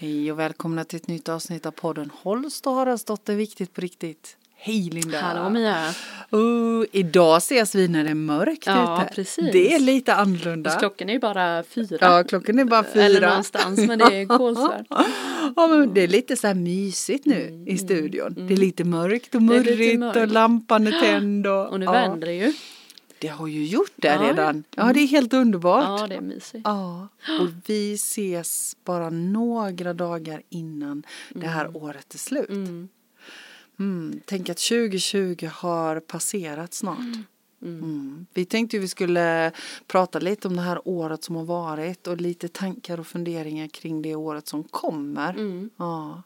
Hej och välkomna till ett nytt avsnitt av podden Holst och Haraldsdotter Viktigt på riktigt. Hej Linda! Hallå Mia! Uh, idag ses vi när det är mörkt Ja, ute. precis. Det är lite annorlunda. Fast klockan är ju bara fyra. Ja, klockan är bara fyra. Eller någonstans, men det är kolsvart. Ja, men det är lite så här mysigt nu i studion. Det är lite mörkt och Mm, murrigt och mörkt. lampan är tänd. Och, Och nu ja. vänder det ju. Det har ju gjort det Ja. redan. Ja, det är helt underbart. Ja, det är mysigt. Ja, och vi ses bara några dagar innan det här året är slut. Mm. Mm, tänk att 2020 har passerat snart. Mm. Vi tänkte vi skulle prata lite om det här året som har varit och lite tankar och funderingar kring det året som kommer. Mm. Ja.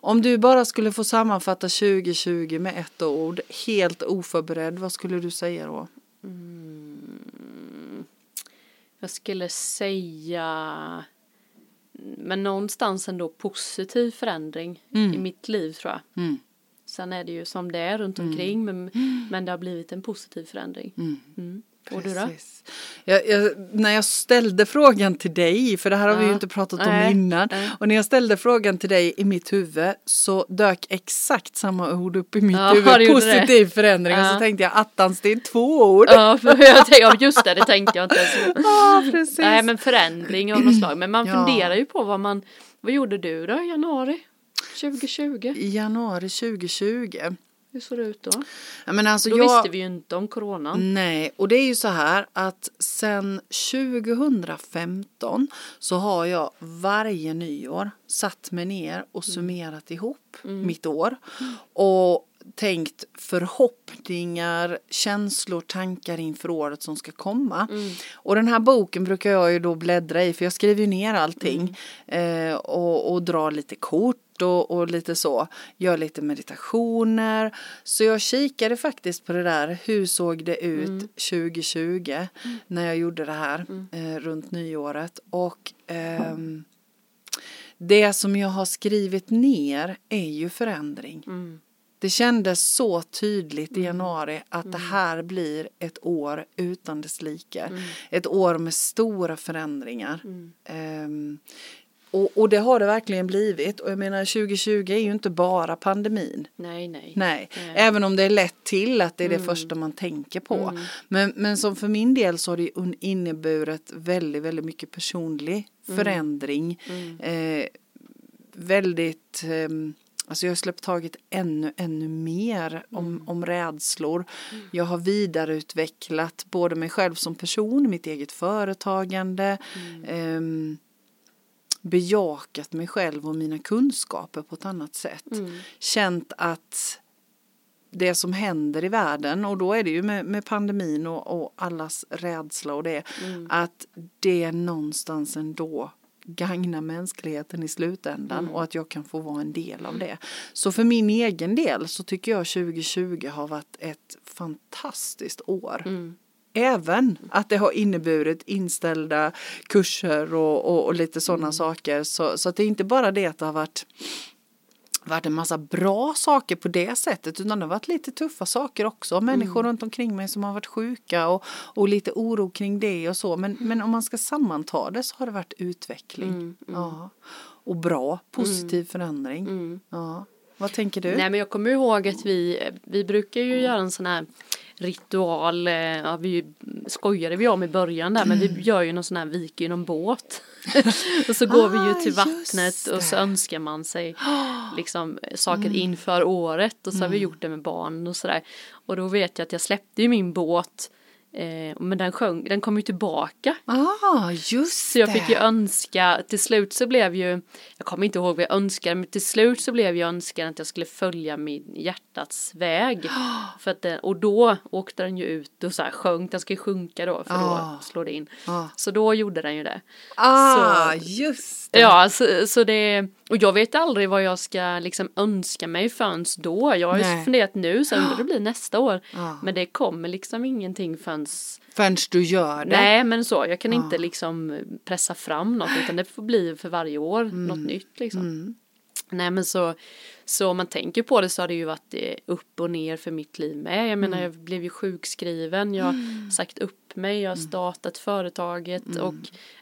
Om du bara skulle få sammanfatta 2020 med ett ord, helt oförberedd, vad skulle du säga då? Jag skulle säga men någonstans ändå positiv förändring Mm. i mitt liv tror jag. Mm. Sen är det ju som det är runt omkring men, men det har blivit en positiv förändring. Och du då? Jag, jag, när jag ställde frågan till dig, för det här har vi ju Ja. inte pratat om Nej, innan, nej. och när jag ställde frågan till dig i mitt huvud så dök exakt samma ord upp i mitt Ja, det huvud, positiv förändring, och så Ja. tänkte jag attans det är två ord. Ja, för jag tänkte, ja, just det, det tänkte jag inte ens. Ja, precis. Nej men förändring av något slag. Men man Ja. funderar ju på vad man, vad gjorde du då i januari 2020? I januari 2020. Hur såg det ut då? Ja, men alltså Då jag... visste vi ju inte om coronan. Nej, och det är ju så här att sen 2015 så har jag varje nyår satt mig ner och summerat ihop mitt år och tänkt förhoppningar, känslor, tankar inför året som ska komma. Och den här boken brukar jag ju då bläddra i för jag skriver ju ner allting eh, och, och drar lite kort och, och lite så. Gör lite meditationer. Så jag kikade faktiskt på det där. Hur såg det ut 2020 när jag gjorde det här eh, runt nyåret. Och ehm, det som jag har skrivit ner är ju förändring. Mm. Det kändes så tydligt i januari att det här blir ett år utan dess like. Ett år med stora förändringar. Ehm, och, och det har det verkligen blivit. Och jag menar 2020 är ju inte bara pandemin. Nej, nej. Nej, Nej. även om det är lätt till att det är det första man tänker på. Men, men som för min del så har det inneburit väldigt, väldigt mycket personlig förändring. Eh, väldigt, ehm, alltså jag har släppt taget ännu, ännu mer om, om rädslor. Jag har vidareutvecklat både mig själv som person, mitt eget företagande. ehm, bejakat mig själv och mina kunskaper på ett annat sätt. Känt att det som händer i världen och då är det ju med, med pandemin och, och allas rädsla och det att det någonstans ändå gagnar mänskligheten i slutändan och att jag kan få vara en del av det. Så för min egen del så tycker jag 2020 har varit ett fantastiskt år. Även att det har inneburit inställda kurser och, och, och lite sådana saker. Så, så att det är inte bara det att det har varit, varit en massa bra saker på det sättet utan det har varit lite tuffa saker också. Människor runt omkring mig som har varit sjuka och, och lite oro kring det och så. Men, men om man ska sammanta det så har det varit utveckling. Ja. Och bra, positiv förändring. Ja. Vad tänker du? Nej men jag kommer ihåg att vi, vi brukar ju göra en sån här ritual, eh, ja, vi skojade vi om i början där men vi gör ju någon sån här, viker ju någon båt. och så går vi Ah, ju till just vattnet och så önskar man sig liksom saker inför året och så har vi gjort det med barn och sådär. Och då vet jag att jag släppte ju min båt eh, men den sjöng, den kom ju tillbaka. Ah, just Så jag det. fick ju önska, till slut så blev ju, jag kommer inte ihåg vad jag önskade, men till slut så blev jag önskan att jag skulle följa min hjärtats väg. För att den, och då åkte den ju ut och så här sjönk, den ska ju sjunka då för Ah. då slår det in. Ah. Så då gjorde den ju det. Ah, Så- just det. Ja, så, så det, och jag vet aldrig vad jag ska liksom önska mig förrän då. Jag har ju funderat nu, sen undrar det blir nästa år. Ah. Men det kommer liksom ingenting förrän Förrän du gör det. Nej men så, jag kan Ah. inte liksom pressa fram något utan det får bli för varje år Mm. något nytt liksom. Nej men så, så om man tänker på det så har det ju varit eh, upp och ner för mitt liv med. Jag Mm. menar jag blev ju sjukskriven, jag har sagt upp mig, jag har startat företaget och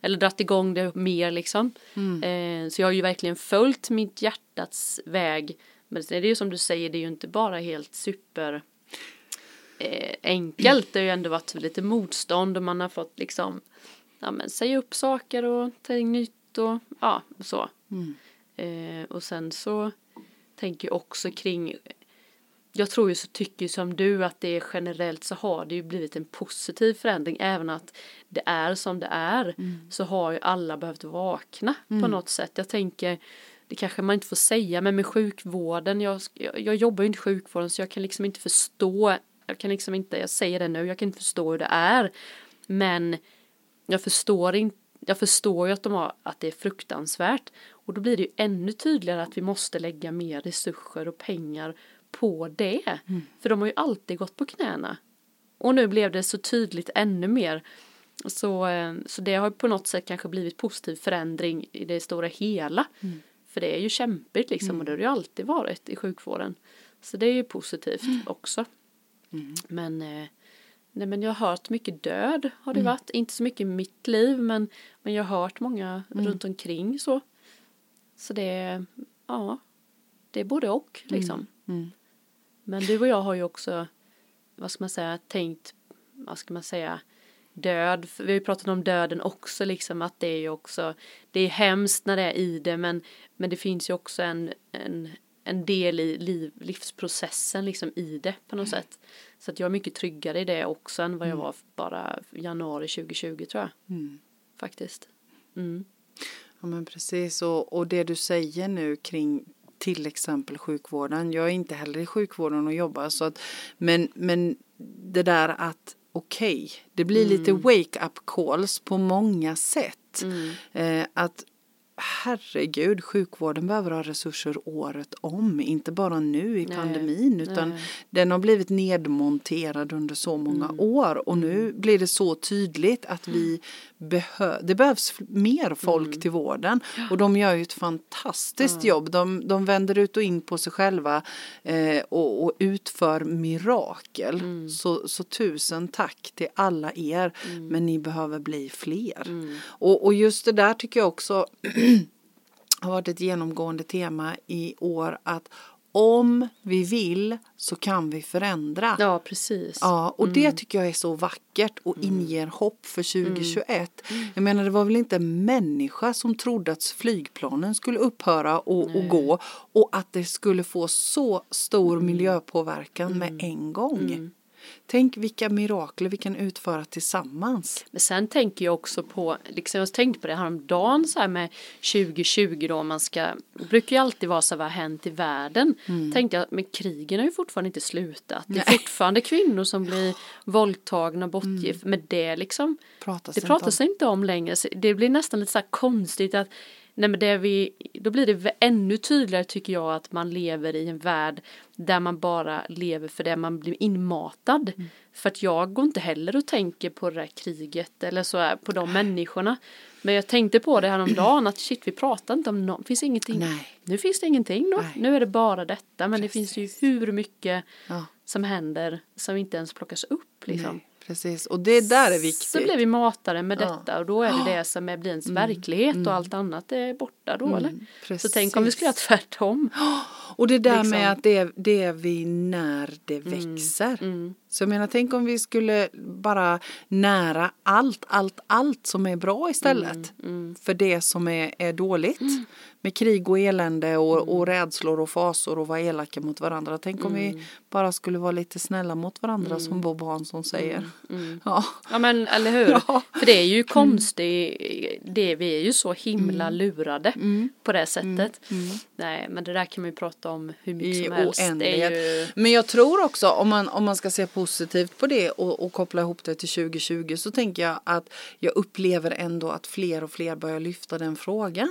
eller dratt igång det mer liksom. Eh, så jag har ju verkligen följt mitt hjärtats väg. Men det är ju som du säger, det är ju inte bara helt super eh, enkelt. Det har ju ändå varit lite motstånd och man har fått liksom ja, men, säga upp saker och ta in nytt och ja, så. Eh, och sen så tänker jag också kring jag tror ju så tycker som du att det är generellt så har det ju blivit en positiv förändring. Även att det är som det är så har ju alla behövt vakna på något sätt. Jag tänker det kanske man inte får säga men med sjukvården jag, jag, jag jobbar ju inte i sjukvården så jag kan liksom inte förstå jag kan liksom inte, jag säger det nu, jag kan inte förstå hur det är. Men jag förstår inte jag förstår ju att de har, att det är fruktansvärt och då blir det ju ännu tydligare att vi måste lägga mer resurser och pengar på det. För de har ju alltid gått på knäna. Och nu blev det så tydligt ännu mer. Så, eh, så det har på något sätt kanske blivit positiv förändring i det stora hela. För det är ju kämpigt liksom och det har det ju alltid varit i sjukvården. Så det är ju positivt också. Men, eh, nej, men jag har hört mycket död har det varit. Inte så mycket i mitt liv men, men jag har hört många runt omkring så. Så det är, ja, det är både och liksom. Men du och jag har ju också, vad ska man säga, tänkt, vad ska man säga, död. Vi har ju pratat om döden också, liksom att det är ju också, det är hemskt när det är i det, men, men det finns ju också en, en, en del i liv, livsprocessen liksom i det på något sätt. Så att jag är mycket tryggare i det också än vad jag var bara januari 2020 tror jag. Faktiskt. Mm. Ja men precis och, och det du säger nu kring till exempel sjukvården. Jag är inte heller i sjukvården och jobbar så att men, men det där att okej, det blir lite wake up calls på många sätt. Eh, att herregud, sjukvården behöver ha resurser året om, inte bara nu i Nej, pandemin utan nej. den har blivit nedmonterad under så många år och nu blir det så tydligt att vi behö det behövs mer folk till vården. Och de gör ju ett fantastiskt jobb. De, de vänder ut och in på sig själva eh, och, och utför mirakel. Så, så tusen tack till alla er, men ni behöver bli fler. Och, och just det där tycker jag också har varit ett genomgående tema i år. Att om vi vill så kan vi förändra. Ja, precis. Ja, och det tycker jag är så vackert och inger hopp för 2021. Jag menar det var väl inte en människa som trodde att flygplanen skulle upphöra och, och gå och att det skulle få så stor miljöpåverkan med en gång. Tänk vilka mirakler vi kan utföra tillsammans. Men sen tänker jag också på, liksom jag tänkte på det häromdagen så här med 2020 då man ska, det brukar ju alltid vara så här vad har hänt i världen. Tänkte jag, men krigen har ju fortfarande inte slutat. Det är Nej. fortfarande kvinnor som blir våldtagna, bortgift, men det liksom, Pratas det inte pratas inte om längre. Det blir nästan lite så här konstigt att Nej men det vi, då blir det ännu tydligare tycker jag att man lever i en värld där man bara lever för det man blir inmatad. För att jag går inte heller och tänker på det där kriget eller så här, på de människorna. Men jag tänkte på det här om dagen att shit vi pratar inte om något, finns ingenting. Nej. Nu finns det ingenting då, Nej. nu är det bara detta men det finns ju hur mycket Ja. som händer som inte ens plockas upp liksom. Nej, precis, och det där är viktigt. Så blir vi matade med Ja. detta och då är det det som är, blir ens verklighet och allt annat är borta då eller? Så tänk om vi skulle göra tvärtom. Och det där Liksom. med att det är, det är vi när det växer. Så jag menar, tänk om vi skulle bara nära allt, allt, allt som är bra istället. För det som är, är dåligt. Med krig och elände och, och rädslor och fasor och vara elaka mot varandra. Tänk om vi bara skulle vara lite snälla mot varandra som Bob Hansson säger. Ja. Ja men eller hur? Ja. För det är ju konstigt, det, vi är ju så himla lurade på det sättet. Nej men det där kan man ju prata om hur mycket i som helst. Ju, Men jag tror också om man, om man ska se positivt på det och, och koppla ihop det till 2020 så tänker jag att jag upplever ändå att fler och fler börjar lyfta den frågan.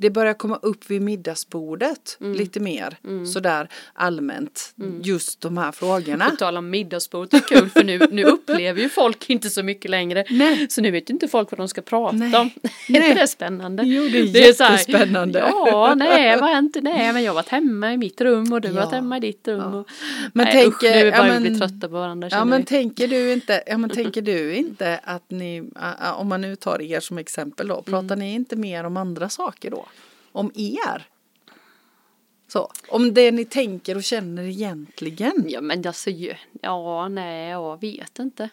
Mm. Det börjar komma upp vid middagsbordet lite mer sådär allmänt just de här frågorna. på tal om middagsbordet är kul för nu, nu upplever ju folk inte så mycket längre. Nej. Så nu vet ju inte folk vad de ska prata Nej. om. är inte det spännande? Jo, det är här, jättespännande. ja, nej, vad hänt? Nej men jag har varit hemma i mitt rum och du har Ja. varit hemma i ditt rum. Ja. Och, Men nej, tänker- usch, nu är vi ja, men- blir trötta på varandra Ja men vi. tänker du inte, ja men tänker du inte att ni, om man nu tar er som exempel då, pratar ni inte mer om andra saker då? Om er? Så, om det ni tänker och känner egentligen? Ja men alltså, ja nej jag vet inte.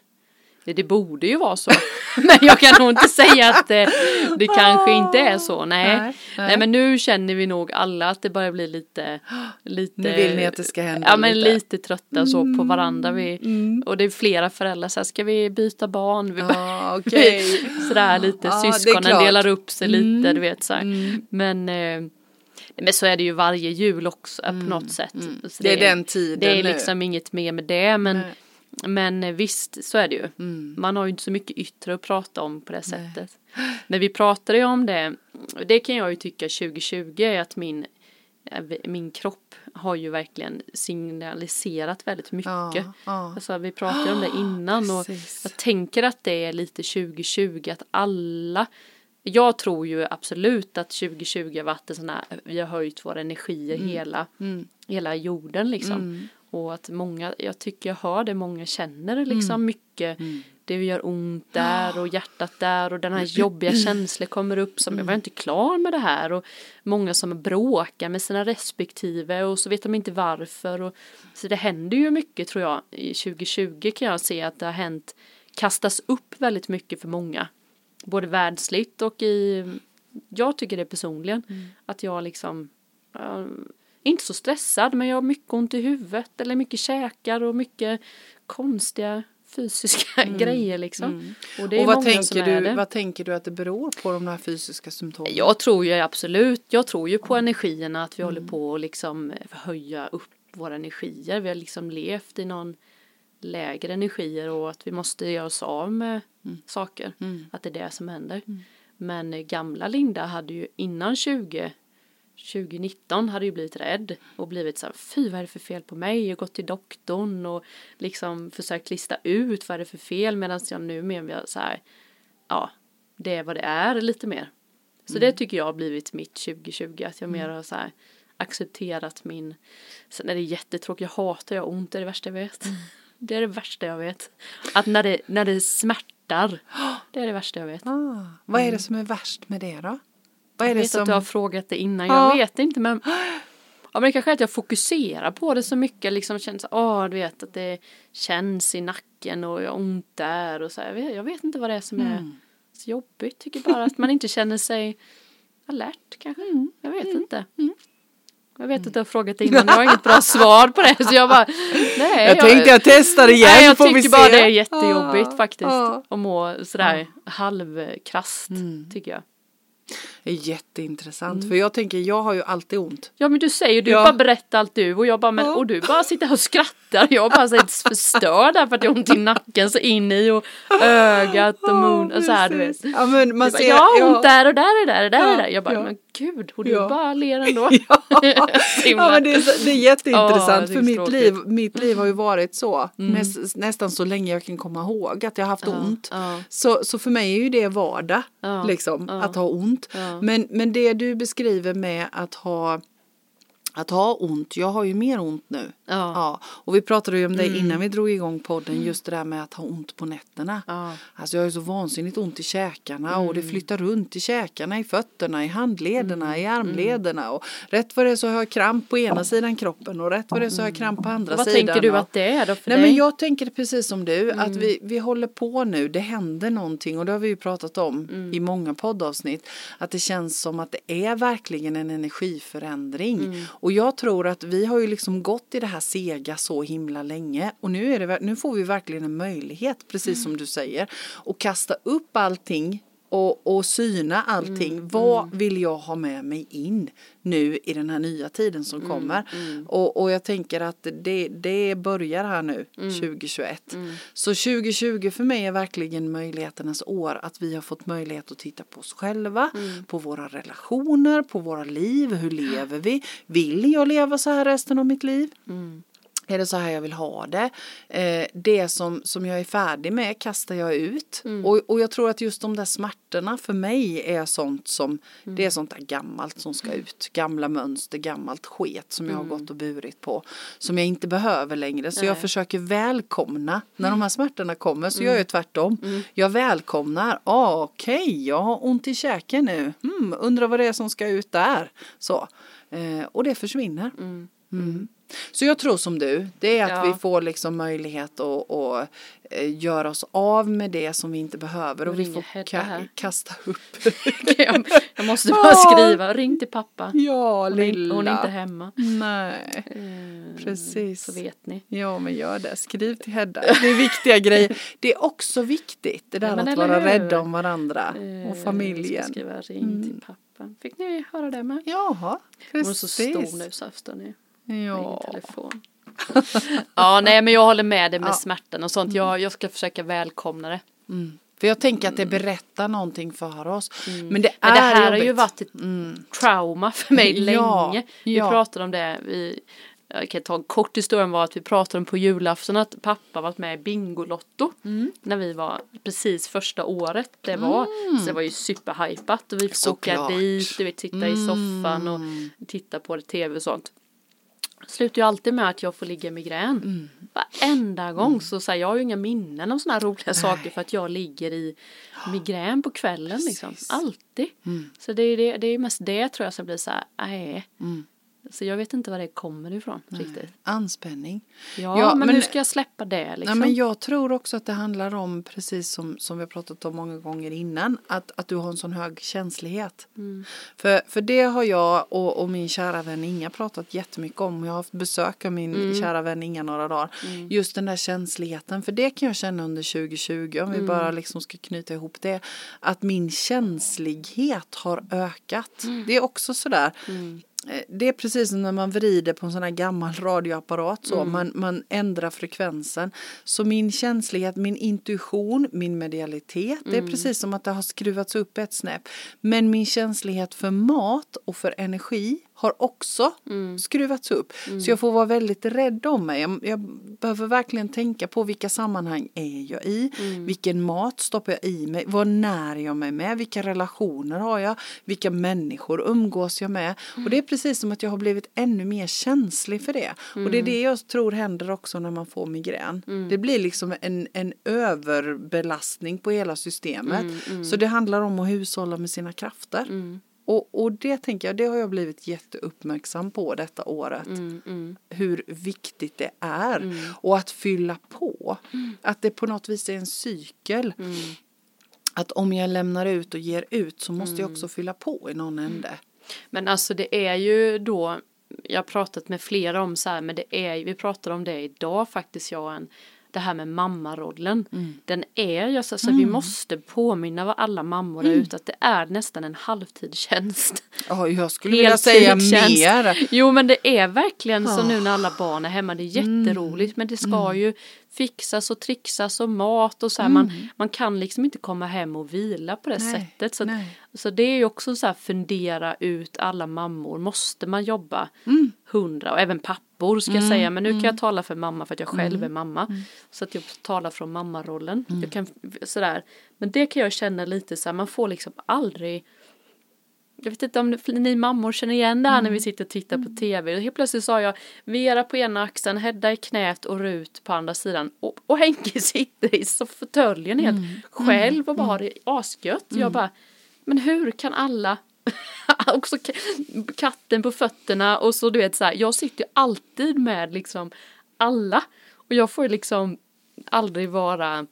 Det, det borde ju vara så. men jag kan nog inte säga att det, det kanske inte är så. Nej. Nej, Nej, nej. men nu känner vi nog alla att det börjar bli lite. lite Nu vill ni att det ska hända Ja men lite. lite, trötta så på varandra. Vi, Mm. Och det är flera föräldrar så här, ska vi byta barn? Vi Ja, okej. Sådär lite, det är syskonen delar upp sig lite, Mm. du vet så. Mm. Men, eh, men så är det ju varje jul också eh, på något sätt. Så Det är den tiden Det är nu. liksom inget mer med det men, Nej. Men eh, visst så är det ju. Mm. Man har ju inte så mycket yttre att prata om på det sättet. Men vi pratade ju om det, det kan jag ju tycka 2020 är att min, eh, min kropp har ju verkligen signaliserat väldigt mycket. Ja, ja. Alltså, vi pratade om det innan och Precis. jag tänker att det är lite 2020 att alla jag tror ju absolut att 2020 har varit en sån här, vi har höjt våra energier hela, Mm. hela jorden liksom. Mm. Och att många, jag tycker jag hör det, många känner liksom mycket. Mm. Det gör ont där och hjärtat där och den här jobbiga känslor kommer upp som jag var inte klar med det här? Och många som bråkar med sina respektive och så vet de inte varför. Och så det händer ju mycket tror jag i 2020 kan jag se att det har hänt kastas upp väldigt mycket för många. Både världsligt och i jag tycker det personligen att jag liksom inte så stressad men jag har mycket ont i huvudet eller mycket käkar och mycket konstiga fysiska grejer liksom. Och det är Och vad tänker, du, vad tänker du att det beror på de här fysiska symptomen? Jag tror ju absolut, jag tror ju på energierna att vi håller på att liksom höja upp våra energier. Vi har liksom levt i någon lägre energier och att vi måste göra oss av med saker. Att det är det som händer. Men gamla Linda hade ju innan 20 2019 hade ju blivit rädd och blivit så här, fy vad är det för fel på mig och gått till doktorn och liksom försökt lista ut vad är det för fel medan jag nu menar så här, ja, det är vad det är lite mer. Så det tycker jag har blivit mitt 2020, att jag mer har så här accepterat min, sen är det jättetråkigt, jag hatar jag ont, det är det värsta jag vet. Det är det värsta jag vet. Att när det, när det smärtar, det är det värsta jag vet. Ah, vad är det som är värst med det då? Vad är Jag det vet som... att du har frågat det innan, Ja. jag vet inte men Ja men det kanske är att jag fokuserar på det så mycket liksom känns, åh du vet att det känns i nacken och jag har ont där och så. Jag vet, jag vet inte vad det är som Mm. är så jobbigt, tycker bara att man inte känner sig alert kanske, Mm. jag vet inte. Jag vet att du har frågat det innan, jag har inget bra svar på det så jag bara, nej. jag tänkte jag testar igen Nej, jag får vi tycker se. bara det är jättejobbigt Ah, faktiskt. ah. Att må sådär halvkrasst, Mm. tycker jag. Är jätteintressant Mm. för jag tänker jag har ju alltid ont. Ja men du säger, du Ja. bara berättar allt du och jag bara, men, Ja. och du bara sitter här och skrattar. Jag bara helt förstörd där för att jag har ont i nacken så in i och ögat och mun och så här du vet. Ja men man bara, ser. jag har ont där och där och där och där och Ja, där. Jag bara, ja. men gud, och du Ja. bara ler ändå. Himla- Ja men det är, så- det är Ja, jätteintressant är för mitt liv, mitt liv har ju varit så Mm. näs, nästan så länge jag kan komma ihåg att jag har haft ont. ja. Så, så för mig är ju det vardag Ja, liksom ja. att ha ont. Men, men det du beskriver med att ha att ha ont, jag har ju mer ont nu. Ja. Ja, och vi pratade ju om det innan vi drog igång podden, just det där med att ha ont på nätterna. Ja. Alltså jag har ju så vansinnigt ont i käkarna och det flyttar runt i käkarna, i fötterna, i handlederna, i armlederna och rätt vad det är så har jag kramp på ena sidan kroppen och rätt vad det är så har jag kramp på andra Vad sidan. tänker du att det är då för Nej dig? men jag tänker precis som du att vi, vi håller på nu, det händer någonting och det har vi ju pratat om i många poddavsnitt. Att det känns som att det är verkligen en energiförändring. Och jag tror att vi har ju liksom gått i det här sega så himla länge. Och nu, är det, nu får vi verkligen en möjlighet, precis som du säger, att kasta upp allting och, och syna allting. Vad vill jag ha med mig in nu i den här nya tiden som kommer? Och, och jag tänker att det, det börjar här nu 2021. Så 2020 för mig är verkligen möjligheternas år att vi har fått möjlighet att titta på oss själva, på våra relationer, på våra liv. Hur lever vi? Vill jag leva så här resten av mitt liv? Är det så här jag vill ha det? Eh, det som, som jag är färdig med kastar jag ut. Mm. Och, och jag tror att just de där smärtorna för mig är sånt som, Mm. det är sånt där gammalt som ska ut. Gamla mönster, gammalt sket som jag har gått och burit på. Som jag inte behöver längre. Så jag Mm. Nej. försöker välkomna när de här smärtorna kommer. Så gör Mm. jag tvärtom. Jag välkomnar, ah, okej, jag har ont i käken nu. Undrar vad det är som ska ut där. Så. Eh, och det försvinner. Mm. Så jag tror som du, det är att Ja. vi får liksom möjlighet att, att eh, göra oss av med det som vi inte behöver och Nu vi får ka- här. kasta upp. jag, måste bara skriva, ring till pappa. ja, Hon är, lilla. hon är inte hemma. Nej, Eh, Precis. Så vet ni. ja men gör det. Skriv till Hedda. Det är viktiga grejer. Det är också viktigt det där Ja, att vara hur? rädda om varandra Eh, och familjen. Jag ska skriva ring till pappa. Fick ni höra det med? Jaha, Hon är precis. så stor nu så ni. Ja. Ring telefon. ja, nej men jag håller med dig med Ja. smärtan och sånt. Jag, jag ska försöka välkomna det. Mm. För jag tänker att det berättar någonting för oss. Men det är Men det här har ju jobbigt. varit ett trauma för mig Ja, länge. Vi ja. pratade om det. Vi, jag kan ta en kort historia var att vi pratade om på julafton att pappa varit med i Bingolotto. Mm. När vi var precis första året det var. Så det var ju superhypat och vi fick åka. Mm. dit, du vet sitta i soffan och titta på det tv och sånt. Slutar ju alltid med att jag får ligga i migrän. Mm. Varenda gång så säger jag har ju inga minnen av sådana här roliga saker för att jag ligger i migrän på kvällen liksom. Alltid. Mm. Så det är, det, det är mest det tror jag som blir så här, nej. Så jag vet inte var det kommer ifrån riktigt. Anspänning. Ja, Ja, men, men- hur ska jag släppa det Nej, liksom? men jag tror också att det handlar om, precis som, som vi har pratat om många gånger innan, att, att du har en sån hög känslighet. Mm. För, för det har jag och, och min kära vän Inga pratat jättemycket om. Jag har haft besök av min Mm. kära vän Inga några dagar. Just den där känsligheten, för det kan jag känna under 2020, om vi Mm. bara liksom ska knyta ihop det, att min känslighet har ökat. Mm. Det är också sådär, Eh, Det är precis som när man vrider på en sån här gammal radioapparat så. Mm. Man, man ändrar frekvensen. Så min känslighet, min intuition, min medialitet. Det är Mm. precis som att det har skruvats upp ett snäpp. Men min känslighet för mat och för energi har också Mm. skruvats upp. Så jag får vara väldigt rädd om mig. Jag, jag behöver verkligen tänka på vilka sammanhang är jag i. Mm. Vilken mat stoppar jag i mig? Vad när jag mig med? Vilka relationer har jag? Vilka människor umgås jag med? Och det är precis som att jag har blivit ännu mer känslig för det. Och det är det jag tror händer också när man får migrän. Det blir liksom en, en överbelastning på hela systemet. Så det handlar om att hushålla med sina krafter. Mm. Och, och det tänker jag, det har jag blivit jätteuppmärksam på detta året. Mm, mm. Hur viktigt det är. Och att fylla på. Att det på något vis är en cykel. Mm. Att om jag lämnar ut och ger ut så måste Mm. jag också fylla på i någon ände. Men alltså det är ju då, jag har pratat med flera om så här, men det är vi pratar om det idag faktiskt jag och en, det här med mammarollen. Den är ju så, så vi måste påminna alla mammor där ute att det är nästan en halvtidstjänst. Ja, jag skulle vilja säga mer. Jo men det är verkligen så nu när alla barn är hemma, det är jätteroligt men det ska ju fixas och trixas och mat och så här, man, man kan liksom inte komma hem och vila på det Nej, sättet. Så, att, så det är ju också så här fundera ut alla mammor, måste man jobba hundra? Och även pappor ska jag säga men nu kan jag tala för mamma för att jag själv är mamma. Så att jag talar från mammarollen. Jag kan, sådär. Men det kan jag känna lite så här, man får liksom aldrig jag vet inte om ni mammor känner igen det här när vi sitter och tittar på tv. Och helt plötsligt sa jag Vera på ena axeln, Hedda i knät och Rut på andra sidan. Och, och Henke sitter i så fåtöljen helt själv och bara har det asgött. Jag bara, men hur kan alla också ka- katten på fötterna och så du vet så här, jag sitter ju alltid med liksom alla och jag får liksom aldrig vara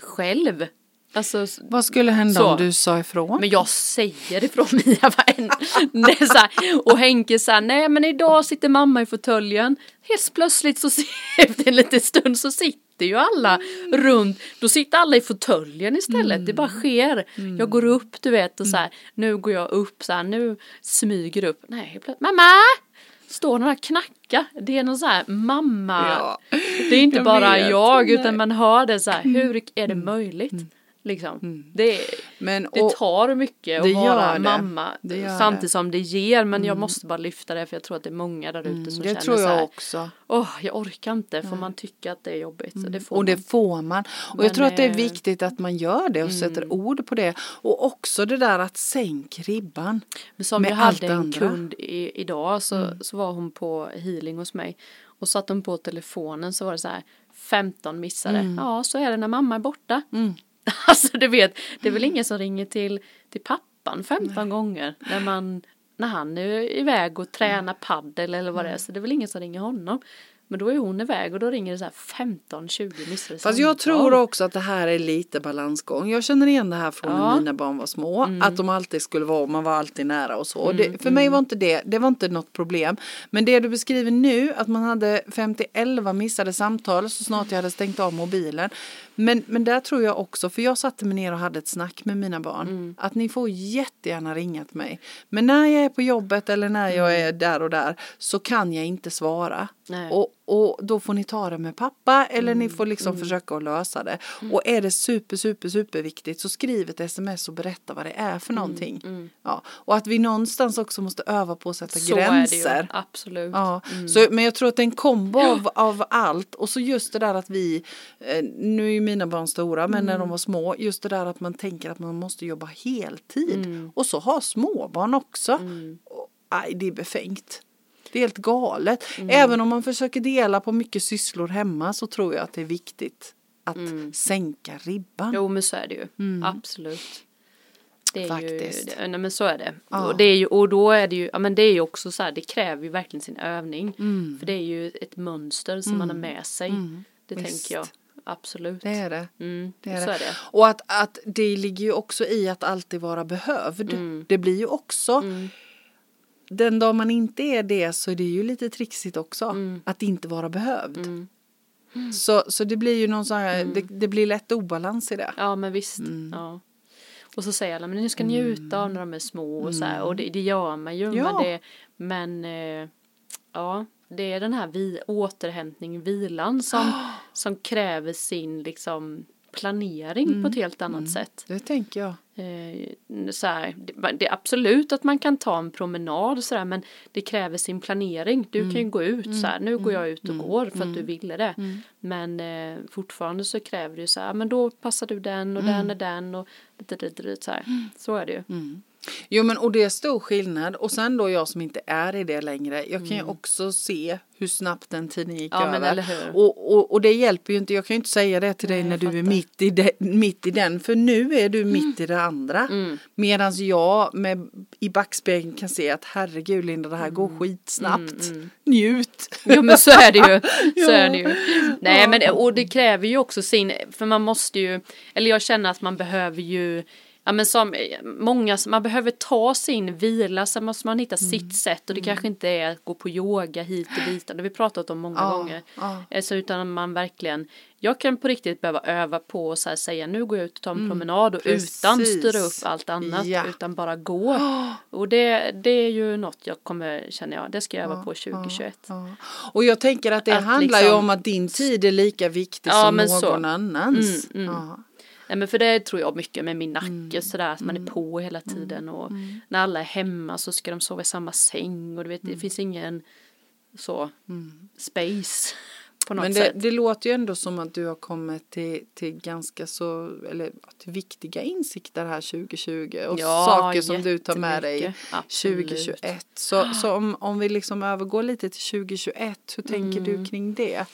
själv. Alltså, Vad skulle hända Så. om du sa ifrån? men jag säger ifrån Mia varenda- Och Henke säger nej men idag sitter mamma i fåtöljen. Helt plötsligt så efter en liten stund så sitter ju alla runt. Då sitter alla i fåtöljen istället. Det bara sker. Jag går upp du vet och så här. Nu går jag upp så här. Nu smyger upp. Nej plötsligt. Mamma! Står några knacka. Det är någon så här mamma. Ja. Det är inte Jag bara vet. jag Nej. utan man hör det så här. Hur är det möjligt? Liksom. Det är Men, det och, tar mycket det att vara det. mamma Det samtidigt det. som det ger men jag måste bara lyfta det för jag tror att det är många där ute som det känner tror så jag här, också. åh jag orkar inte för man tycker att det är jobbigt. Så det får Och det man. får man. Och Men, jag tror att det är eh, viktigt att man gör det och sätter ord på det. Och också det där att sänk ribban. Men som med jag hade det en andra. Mm. kund i, idag så, så var hon på healing hos mig och satt hon på telefonen så var det så här 15 missade. Mm. Ja så är det när mamma är borta. Alltså du vet det är väl ingen som ringer till, till pappan 15 gånger när man när han är iväg och tränar paddel eller vad det är så det är väl ingen som ringer honom. Men då är hon iväg och då ringer det så här 15-20 missade Fast jag tror också att det här är lite balansgång. Jag känner igen det här från Ja. Mm. när mina barn var små. Att de alltid skulle vara, man var alltid nära och så. Mm, det, för mig var inte det, det var inte något problem. Men det du beskriver nu, att man hade 51 missade samtal så snart jag hade stängt av mobilen. Men, men där tror jag också, för jag satte mig ner och hade ett snack med mina barn. Mm. Att ni får jättegärna ringa till mig. Men när jag är på jobbet eller när jag är där och där så kan jag inte svara. Nej. Och, och då får ni ta det med pappa eller Mm, ni får liksom försöka att lösa det. Och är det super, super, super viktigt så skriv ett sms och berätta vad det är Mm, för någonting. Ja. Och att vi någonstans också måste öva på att sätta så är det ju, gränser. absolut. Ja, så, men jag tror att det är en kombo av, av allt och så just det där att vi, eh, nu är ju mina barn stora men när Mm. de var små, just det där att man tänker att man måste jobba heltid Mm. och så ha småbarn också. Aj, det är befängt. Det är helt galet. Mm. Även om man försöker dela på mycket sysslor hemma så tror jag att det är viktigt att sänka ribban. Mm. Jo men så är det ju, absolut. Det är Faktiskt. ju, nej men så är det. Ja. Och det är ju, och då är det ju, ja men det är ju också så här, det kräver ju verkligen sin övning. Mm. För det är ju ett mönster som man har med sig. Det Visst. tänker jag, absolut. Det är det. Mm, Det är det. är det. Och att, att det ligger ju också i att alltid vara behövd. Mm. Det blir ju också Den dag man inte är det så är det ju lite trixigt också. Mm. Att inte vara behövd. Så, så det blir ju någon sån här, Mm. det, det blir lätt obalans i det. Ja men visst. Mm. Ja. Och så säger alla, men ni ska njuta av när de är små och så här. Och det, det gör man ju. Ja. Men, det, men eh, ja, det är den här vi, återhämtning, vilan som, som kräver sin liksom planering Mm. på ett helt annat sätt. Det tänker jag. Eh, så här, det, är absolut att man kan ta en promenad och så där, men det kräver sin planering. Du kan Mm. ju gå ut så här, nu går jag ut och går för att du ville det. Men eh, fortfarande så kräver det ju så här, men då passar du den och Mm. den är den och så här. Så är det ju. Jo men och det är stor skillnad och sen då jag som inte är i det längre jag kan ju också se hur snabbt den tiden gick Mm. Ja, över. Och, och, och det hjälper ju inte, jag kan ju inte säga det till dig Nej, när du är mitt i, de, mitt i den för nu är du mitt i det andra. Mm. Medan jag med, i backspegeln kan se att herregud Linda det här går Mm. skitsnabbt. Njut! Jo men så är det ju. Så Ja. är det ju. Nej men och det kräver ju också sin, för man måste ju, eller jag känner att man behöver ju Ja men som många, man behöver ta sin vila, sen måste man hitta Mm. sitt sätt och det kanske inte är att gå på yoga hit och dit, det har vi pratat om många Ja, gånger. ja. Alltså, utan man verkligen, jag kan på riktigt behöva öva på och så säga nu går jag ut och tar en promenad och utan Mm. precis. styra upp allt annat Ja. utan bara gå. Och det, det är ju något jag kommer, känner jag, det ska jag öva på 2021. Ja. Och jag tänker att det Att handlar ju liksom- om att din tid är lika viktig Ja, som någon så. annans. Mm, mm. Nej men för det tror jag mycket med min nacke Mm. sådär att man är på hela tiden och när alla är hemma så ska de sova i samma säng och du vet Mm. det finns ingen så space på något Men det, det låter ju ändå som att du har kommit till, till ganska så, eller till viktiga insikter här 2020 och Ja, saker som du tar med dig. Absolut. 2021. Så, så om, om vi liksom övergår lite till 2021, hur tänker du kring det?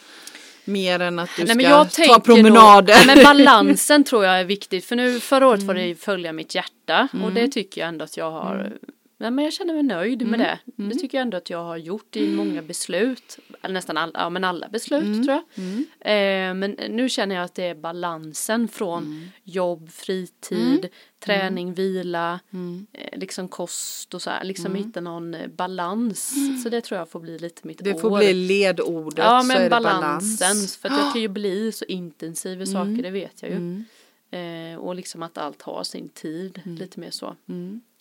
Mer än att du Mm. Nej, men ska ta promenader. Nej, men balansen tror jag är viktigt för nu förra året var det Mm. följa mitt hjärta och det tycker jag ändå att jag har Nej, men jag känner mig nöjd Mm. med det. Det tycker jag ändå att jag har gjort i många beslut. Eller nästan alla, ja men alla beslut Mm. tror jag. Eh, men nu känner jag att det är balansen från Mm. jobb, fritid, träning, vila, Mm. eh, liksom kost och så här. Liksom hitta någon eh, balans. Så det tror jag får bli lite mitt Det år. får bli ledordet Ja men det balansen. balans. För att jag kan ju bli så intensiv i saker, det vet jag ju. Eh, och liksom att allt har sin tid, lite mer så.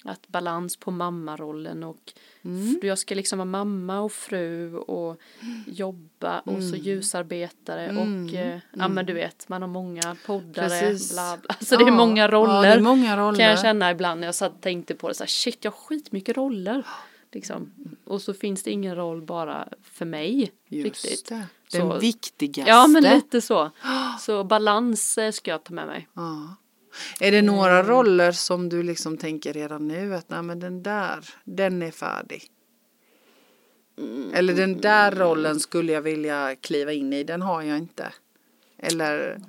Att balans på mammarollen och mm. jag ska liksom vara mamma och fru och jobba och så ljusarbetare och eh, ja men du vet man har många poddare Precis. bla bla. Så det är många roller. Ja, är många roller. Kan jag känna ibland när jag satt tänkte på det så här shit jag har skitmycket roller. Liksom. Och så finns det ingen roll bara för mig. Just riktigt. det. Den Så- viktigaste. Ja men lite så. Så balans ska jag ta med mig. Ja. Är det några roller som du liksom tänker redan nu att nej men den där, den är färdig? Eller den där rollen skulle jag vilja kliva in i, den har jag inte. Eller,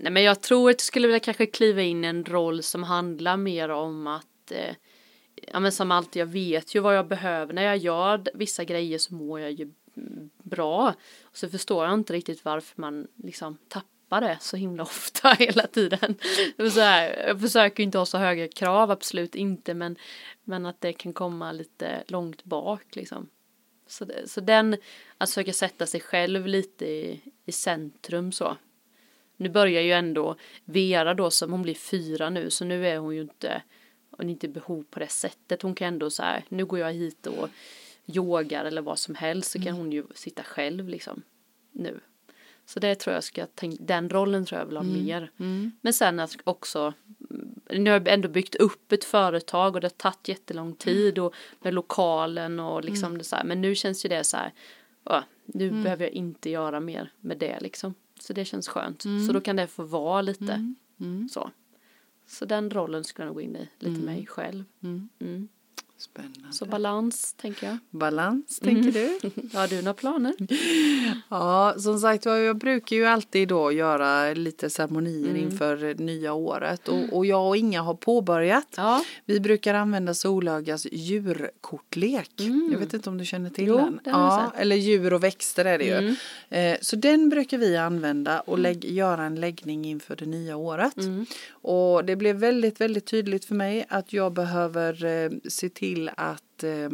Nej men jag tror att jag skulle vilja kanske kliva in i en roll som handlar mer om att eh, Ja men som alltid jag vet ju vad jag behöver när jag gör vissa grejer så mår jag ju mm, bra. Och så förstår jag inte riktigt varför man liksom tappar det så himla ofta hela tiden. Så här, jag försöker inte ha så höga krav, absolut inte men Men att det kan komma lite långt bak liksom. Så, det, så den, att försöka sätta sig själv lite i, i centrum så. Nu börjar ju ändå Vera då som hon blir fyra nu så nu är hon ju inte hon är inte behov på det sättet. Hon kan ändå så här, nu går jag hit och yogar eller vad som helst så kan hon ju sitta själv liksom nu. Så det tror jag ska tänka, den rollen tror jag vill ha mer. Men sen att också, mm, nu har jag ändå byggt upp ett företag och det har tagit jättelång tid och med lokalen och liksom det så här, men nu känns ju det så här, ja, nu behöver jag inte göra mer med det liksom. Så det känns skönt. Så då kan det få vara lite så. Så den rollen skulle jag nog gå in i, lite mig själv. Mm. Spännande. Så balans tänker jag. Balans, tänker du? Har du några planer? Ja, som sagt jag brukar ju alltid då göra lite ceremonier Mm. inför nya året och, och jag och Inga har påbörjat. Ja. Vi brukar använda Solögas djurkortlek. Jag vet inte om du känner till Mm. Jo, den? ja. Mm. eller djur och växter är det ju. Eh, så den brukar vi använda och lägg, göra en läggning inför det nya året. Mm. Och det blev väldigt, väldigt tydligt för mig att jag behöver eh, se till att eh,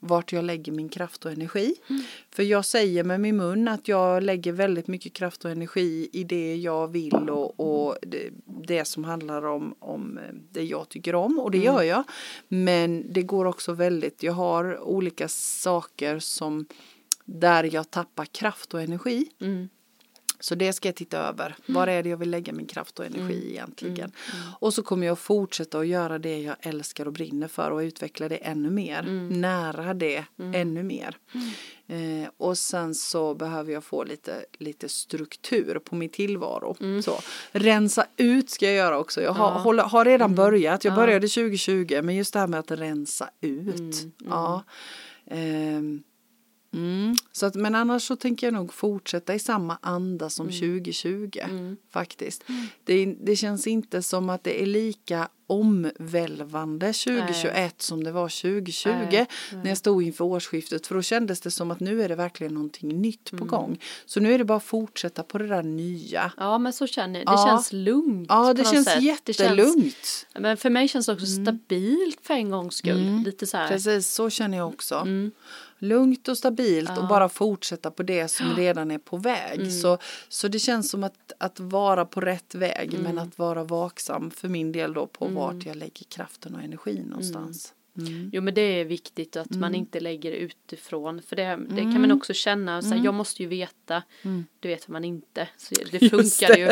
vart jag lägger min kraft och energi. Mm. För jag säger med min mun att jag lägger väldigt mycket kraft och energi i det jag vill och, och det, det som handlar om, om eh, det jag tycker om och det Mm. gör jag. Men det går också väldigt, jag har olika saker som där jag tappar kraft och energi. Mm. Så det ska jag titta över. Var är det jag vill lägga min kraft och energi egentligen? Och så kommer jag fortsätta att göra det jag älskar och brinner för och utveckla det ännu mer. Nära det ännu mer. Eh, och sen så behöver jag få lite, lite struktur på min tillvaro. Så. Rensa ut ska jag göra också. Jag har, håller, har redan börjat. Jag började 2020 men just det här med att rensa ut. Ja. Ehm, Mm. Så att, men annars så tänker jag nog fortsätta i samma anda som 2020 faktiskt. Det, det känns inte som att det är lika omvälvande 2021 som det var 2020 Nej, när jag stod inför årsskiftet för då kändes det som att nu är det verkligen någonting nytt på gång. Så nu är det bara att fortsätta på det där nya. Ja men så känner jag, det Ja. känns lugnt Ja, det känns sätt. jättelugnt. Mm. Det känns, men för mig känns det också stabilt för en gångs skull. Lite så här. Precis, så känner jag också. Lugnt och stabilt och bara fortsätta på det som redan är på väg. Så, så det känns som att, att vara på rätt väg men att vara vaksam för min del då på vart jag lägger kraften och energin någonstans. Mm. Jo men det är viktigt att man inte lägger utifrån för det, det kan man också känna, så här, jag måste ju veta, det vet man inte. Så det funkar det. ju.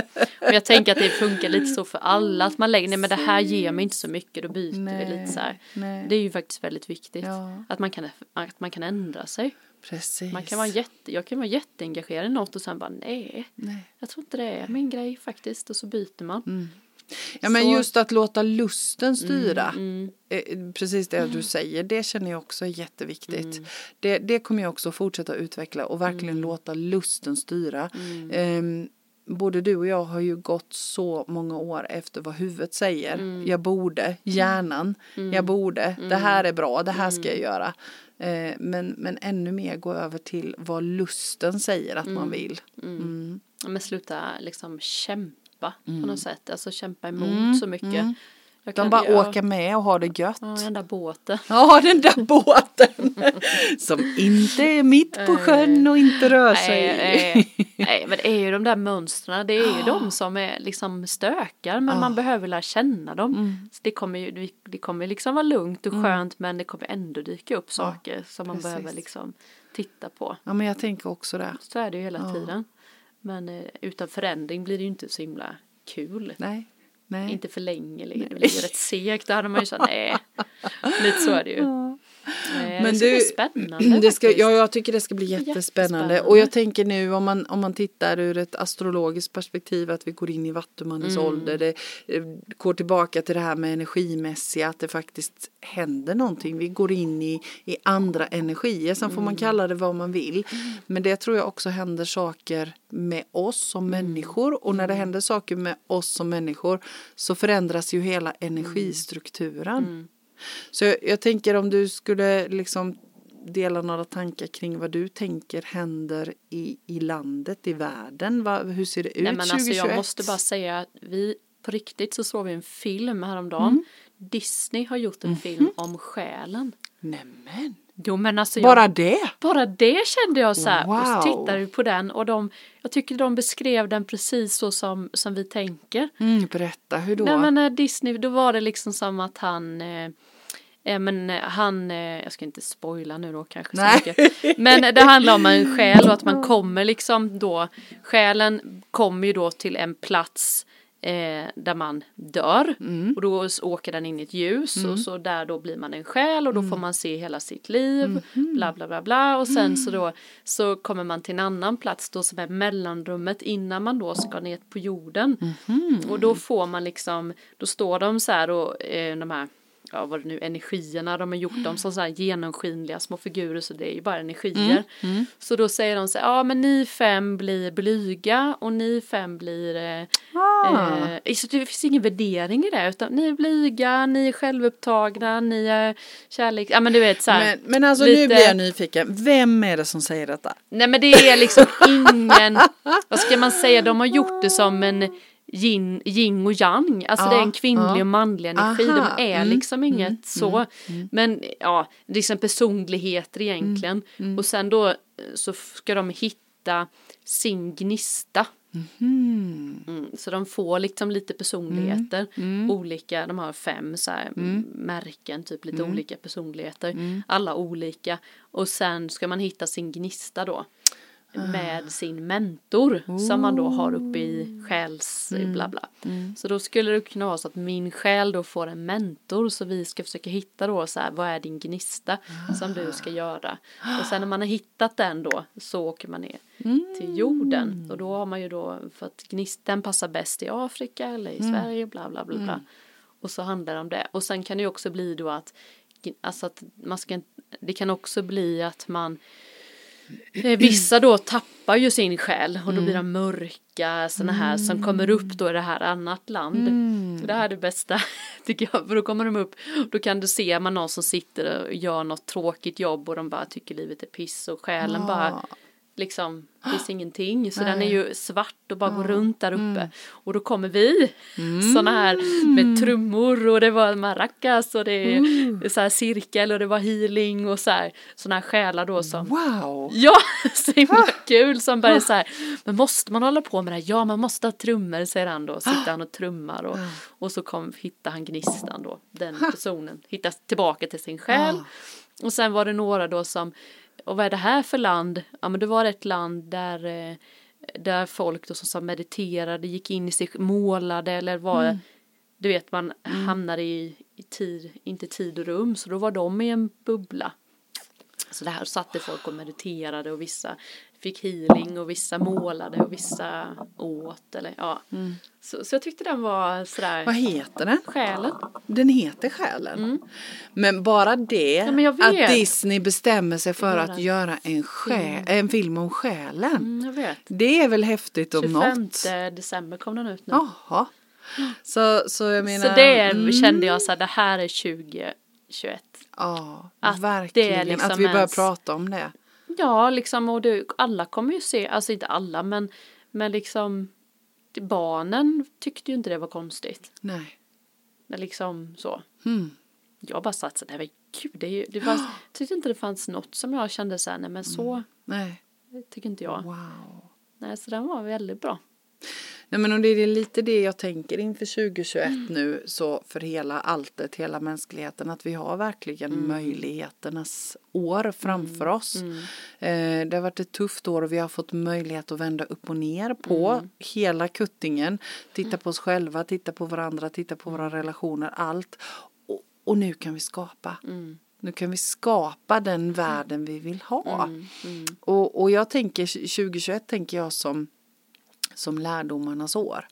Och jag tänker att det funkar lite så för alla, att man lägger, nej men det här ger mig inte så mycket, då byter Nej, vi lite så här. nej. Det är ju faktiskt väldigt viktigt. Ja. Att, man kan, att man kan ändra sig. Precis. Man kan vara jätte, jag kan vara jätteengagerad i något och sen bara nej, Nej. jag tror inte det är min grej faktiskt och så byter man. Mm. Ja men Så- just att låta lusten styra. Mm, Eh, Precis det du säger, det känner jag också är jätteviktigt. Mm. Det, det kommer jag också fortsätta utveckla och verkligen låta lusten styra. Mm. Ehm, både du och jag har ju gått så många år efter vad huvudet säger. Mm. Jag borde, hjärnan, jag borde, det här är bra, det här Mm. ska jag göra. Eh, men, men ännu mer gå över till vad lusten säger att man vill. Mm. Men sluta liksom kämpa på Mm. något sätt, alltså kämpa emot så mycket. Jag De bara ja. åker med och har det gött. Ja, den där båten. Ja, den där båten som inte är mitt på sjön och inte rör sig. Nej, nej, nej, men det är ju de där mönstren, det är ju de som är liksom stökar men man behöver lära känna dem. Mm. Så det kommer ju det kommer liksom vara lugnt och skönt men det kommer ändå dyka upp saker som man precis. behöver liksom titta på. Ja, men jag tänker också det. Så är det ju hela tiden. Men eh, utan förändring blir det ju inte så himla kul. Nej, nej. Inte för länge, eller det blir rätt segt. Då hade man ju sagt nej. Lite så är det ju. Eh, Men det ska du, bli spännande det ska, ja, jag tycker det ska bli jättespännande. Jättespännande. Och jag tänker nu om man, om man tittar ur ett astrologiskt perspektiv att vi går in i vattumannens Mm. ålder. Det eh, går tillbaka till det här med energimässiga, att det faktiskt händer någonting. Vi går in i, i andra energier. Sen får man Mm. kalla det vad man vill. Men det tror jag också händer saker med oss som Mm. människor. Och när det händer saker med oss som människor så förändras ju hela energistrukturen. Mm. Så jag, jag tänker om du skulle liksom dela några tankar kring vad du tänker händer i, i landet, i världen. Va, hur ser det ut Nej men alltså 2021? jag måste bara säga att vi på riktigt så såg vi en film häromdagen. Mm. Disney har gjort en film om själen. Nämen, Jo men alltså jag, bara det? bara det kände jag så här. Och så Wow. tittade vi på den och de, jag tycker de beskrev den precis så som, som vi tänker. Mm, berätta, hur då? Nej men när Disney, då var det liksom som att han eh, eh, men eh, han, eh, jag ska inte spoila nu då kanske så Nej. mycket. Men det handlar om en själ och att man kommer liksom då, själen kommer ju då till en plats eh, där man dör Mm. och då åker den in i ett ljus och så där då blir man en själ och då Mm. får man se hela sitt liv, Mm-hmm. bla bla bla bla och sen så då så kommer man till en annan plats då som är mellanrummet innan man då ska ner på jorden Mm-hmm. och då får man liksom, då står de så här och eh, de här ja vad det nu energierna de har gjort dem som så här genomskinliga små figurer så det är ju bara energier. Mm. Så då säger de så här, ja men ni fem blir blyga och ni fem blir eh, Ah. Eh, så det finns ingen värdering i det utan ni är blyga, ni är självupptagna, ni är kärlek, ja men du vet så här. men, men alltså nu lite- blir jag nyfiken. Vem är det som säger detta? Nej men det är liksom ingen, vad ska man säga, de har gjort det som en yin, yin och yang, alltså Ja, det är en kvinnlig ja. och manlig energi, Aha, de är mm, liksom inget så, men ja, det är liksom personligheter egentligen. Mm, och sen då eh, så ska de hitta sin gnista. Hmm. Mm, så de får liksom lite personligheter, Mm. olika, de har fem så här, märken, typ lite Mm. olika personligheter, alla olika. Och sen ska man hitta sin gnista då. Med sin mentor som man då har uppe i själs Mm. bla bla. Så då skulle det kunna vara så att min själ då får en mentor så vi ska försöka hitta då så här vad är din gnista som du ska göra. Och sen när man har hittat den då så åker man ner till jorden. Och då har man ju då för att gnistan passar bäst i Afrika eller i Sverige bla bla bla bla. Och så handlar det om det. Och sen kan det ju också bli då att alltså att man ska det kan också bli att man Vissa då tappar ju sin själ och då blir de mörka sådana här som kommer upp då i det här annat land. Så det här är det bästa tycker jag för då kommer de upp. Då kan du se man någon som sitter och gör något tråkigt jobb och de bara tycker livet är piss och själen bara liksom finns ingenting. Så den är ju svart och bara går runt där uppe. Och då kommer vi. Sådana här med trummor och det var maracas och det är så här cirkel och det var healing och så här sådana här själar då som Wow! Ja, så himla kul som bara är så här, men måste man hålla på med det här? Ja, man måste ha trummor, säger han då. Sitter han och trummar och, och så kom, hittar han gnistan då, den personen, hittar tillbaka till sin själ. Och sen var det några då som, och vad är det här för land? Ja, men det var ett land där eh, där folk då som sa mediterade, gick in i sig, målade eller var, du vet man hamnar i, i tid, inte tid och rum, så då var de i en bubbla. Så där satt det folk och mediterade och vissa fick healing och vissa målade och vissa åt eller ja. Så, så jag tyckte den var sådär Vad heter den? själen. Den heter Själen. Men bara det, Mm. men att. Disney bestämmer sig för att göra en, sjä, en film om själen. Mm, jag vet. Det är väl häftigt om 25 något. december kom den ut nu. Jaha. Så, så jag menar. så det mm, kände jag så här, det här är 2021. Ja, att verkligen. liksom att vi börjar ens- prata om det. Ja, liksom och du, alla kommer ju se, alltså inte alla men, men liksom barnen tyckte ju inte det var konstigt. Nej. Är liksom så. Mm. Jag bara satt så nej men gud, det, är ju, det fanns, tyckte inte det fanns något som jag kände så här, nej men så Nej. tycker inte jag. Wow. Nej, så den var väldigt bra. Nej men och det är lite det jag tänker inför 2021 nu så för hela alltet, hela mänskligheten att vi har verkligen möjligheternas år framför oss. Eh, det har varit ett tufft år och vi har fått möjlighet att vända upp och ner på hela kuttingen. Titta på oss själva, titta på varandra, titta på våra relationer, allt. Och, och nu kan vi skapa. Nu kan vi skapa den världen vi vill ha. Och, och jag tänker 2021 tänker jag som som lärdomarnas år.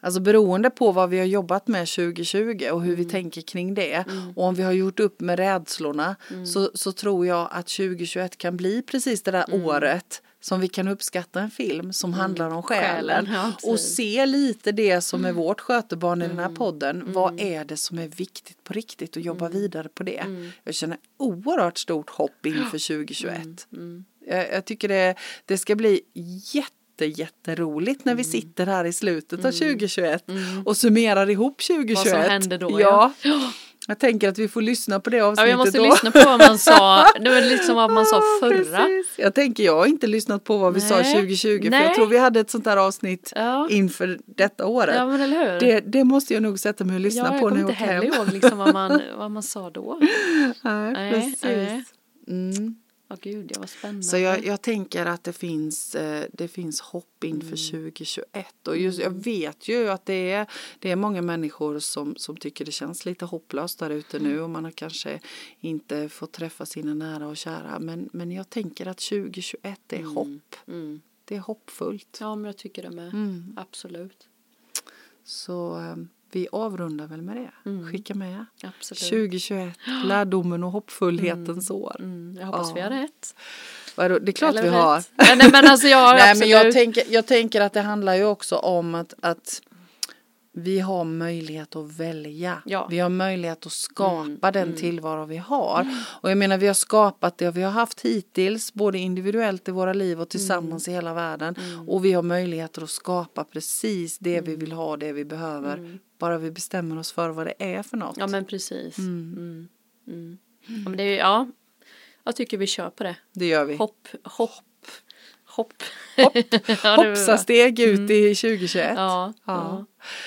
Alltså beroende på vad vi har jobbat med 2020 och hur vi tänker kring det och om vi har gjort upp med rädslorna så, så tror jag att 2021 kan bli precis det där året som vi kan uppskatta en film som handlar om själen. Själen, ja, och se lite det som är vårt skötebarn i den här podden. Vad är det som är viktigt på riktigt och jobba vidare på det. Jag känner oerhört stort hopp inför 2021. Jag, jag tycker det, det ska bli jätte jätteroligt när vi sitter här i slutet av 2021 och summerar ihop 2021. Vad som hände då, Ja. Jag tänker att vi får lyssna på det Ja, avsnittet jag måste då. lyssna på vad man sa, det var liksom vad man sa förra. Precis. Jag tänker jag har inte lyssnat på vad vi sa Nej. 2020 för Nej. jag tror vi hade ett sånt där avsnitt Ja. inför detta året. Ja, men eller hur? Det, det måste jag nog sätta mig och lyssna ja, jag på när kommer jag inte åker heller hem. ihåg liksom vad, man, vad man sa då. Nej, Nej, precis. nej. Mm. Åh gud, det var spännande. Så jag, jag tänker att det finns, eh, det finns hopp inför Mm. 2021 och just, jag vet ju att det är, det är många människor som, som tycker det känns lite hopplöst där ute nu och man har kanske inte fått träffa sina nära och kära men, men jag tänker att 2021 är hopp. Mm. Det är hoppfullt. Ja, men jag tycker det med. Mm. Absolut. Så eh, vi avrundar väl med det. Mm. Skicka med. Absolut. 2021, lärdomen och hoppfullhetens år. Mm, jag hoppas Ja. vi har rätt. Vadå, Det är klart Eller vi rätt. har. Nej, nej, men alltså jag har Nej, absolut. men jag tänker, jag tänker att det handlar ju också om att, att vi har möjlighet att välja. Ja. Vi har möjlighet att skapa Mm, den mm. tillvaro vi har. Och jag menar vi har skapat det vi har haft hittills både individuellt i våra liv och tillsammans Mm. i hela världen. Och vi har möjligheter att skapa precis det vi vill ha, det vi behöver. Bara vi bestämmer oss för vad det är för något. Ja, men precis. Mm. Mm. Ja, men det är, ja, jag tycker vi kör på det. Det gör vi. Hopp, hopp, hopp. Hopp. ja, det var Hopsa bra. steg ut i 2021. Mm. Ja, Ja.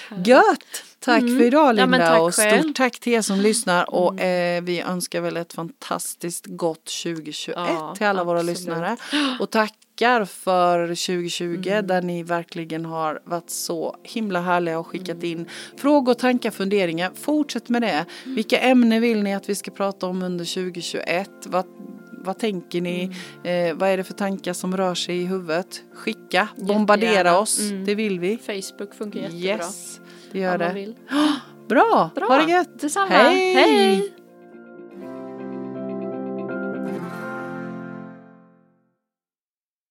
ja. Gött! Tack för idag Mm. Ja, Linda tack och själv. stort tack till er som lyssnar och eh, vi önskar väl ett fantastiskt gott 2021 Ja, till alla våra absolut. lyssnare och tackar för 2020 Mm. där ni verkligen har varit så himla härliga och skickat in frågor, tankar, funderingar. Fortsätt med det. Mm. Vilka ämnen vill ni att vi ska prata om under 2021? Vad, vad tänker ni? Mm. Eh, vad är det för tankar som rör sig i huvudet? Skicka, bombardera Jättegärna. oss. Mm. Det vill vi. Facebook funkar jättebra. Yes, det gör det. Bra, Bra. ha det gött. Detsamma. Hej. Hej.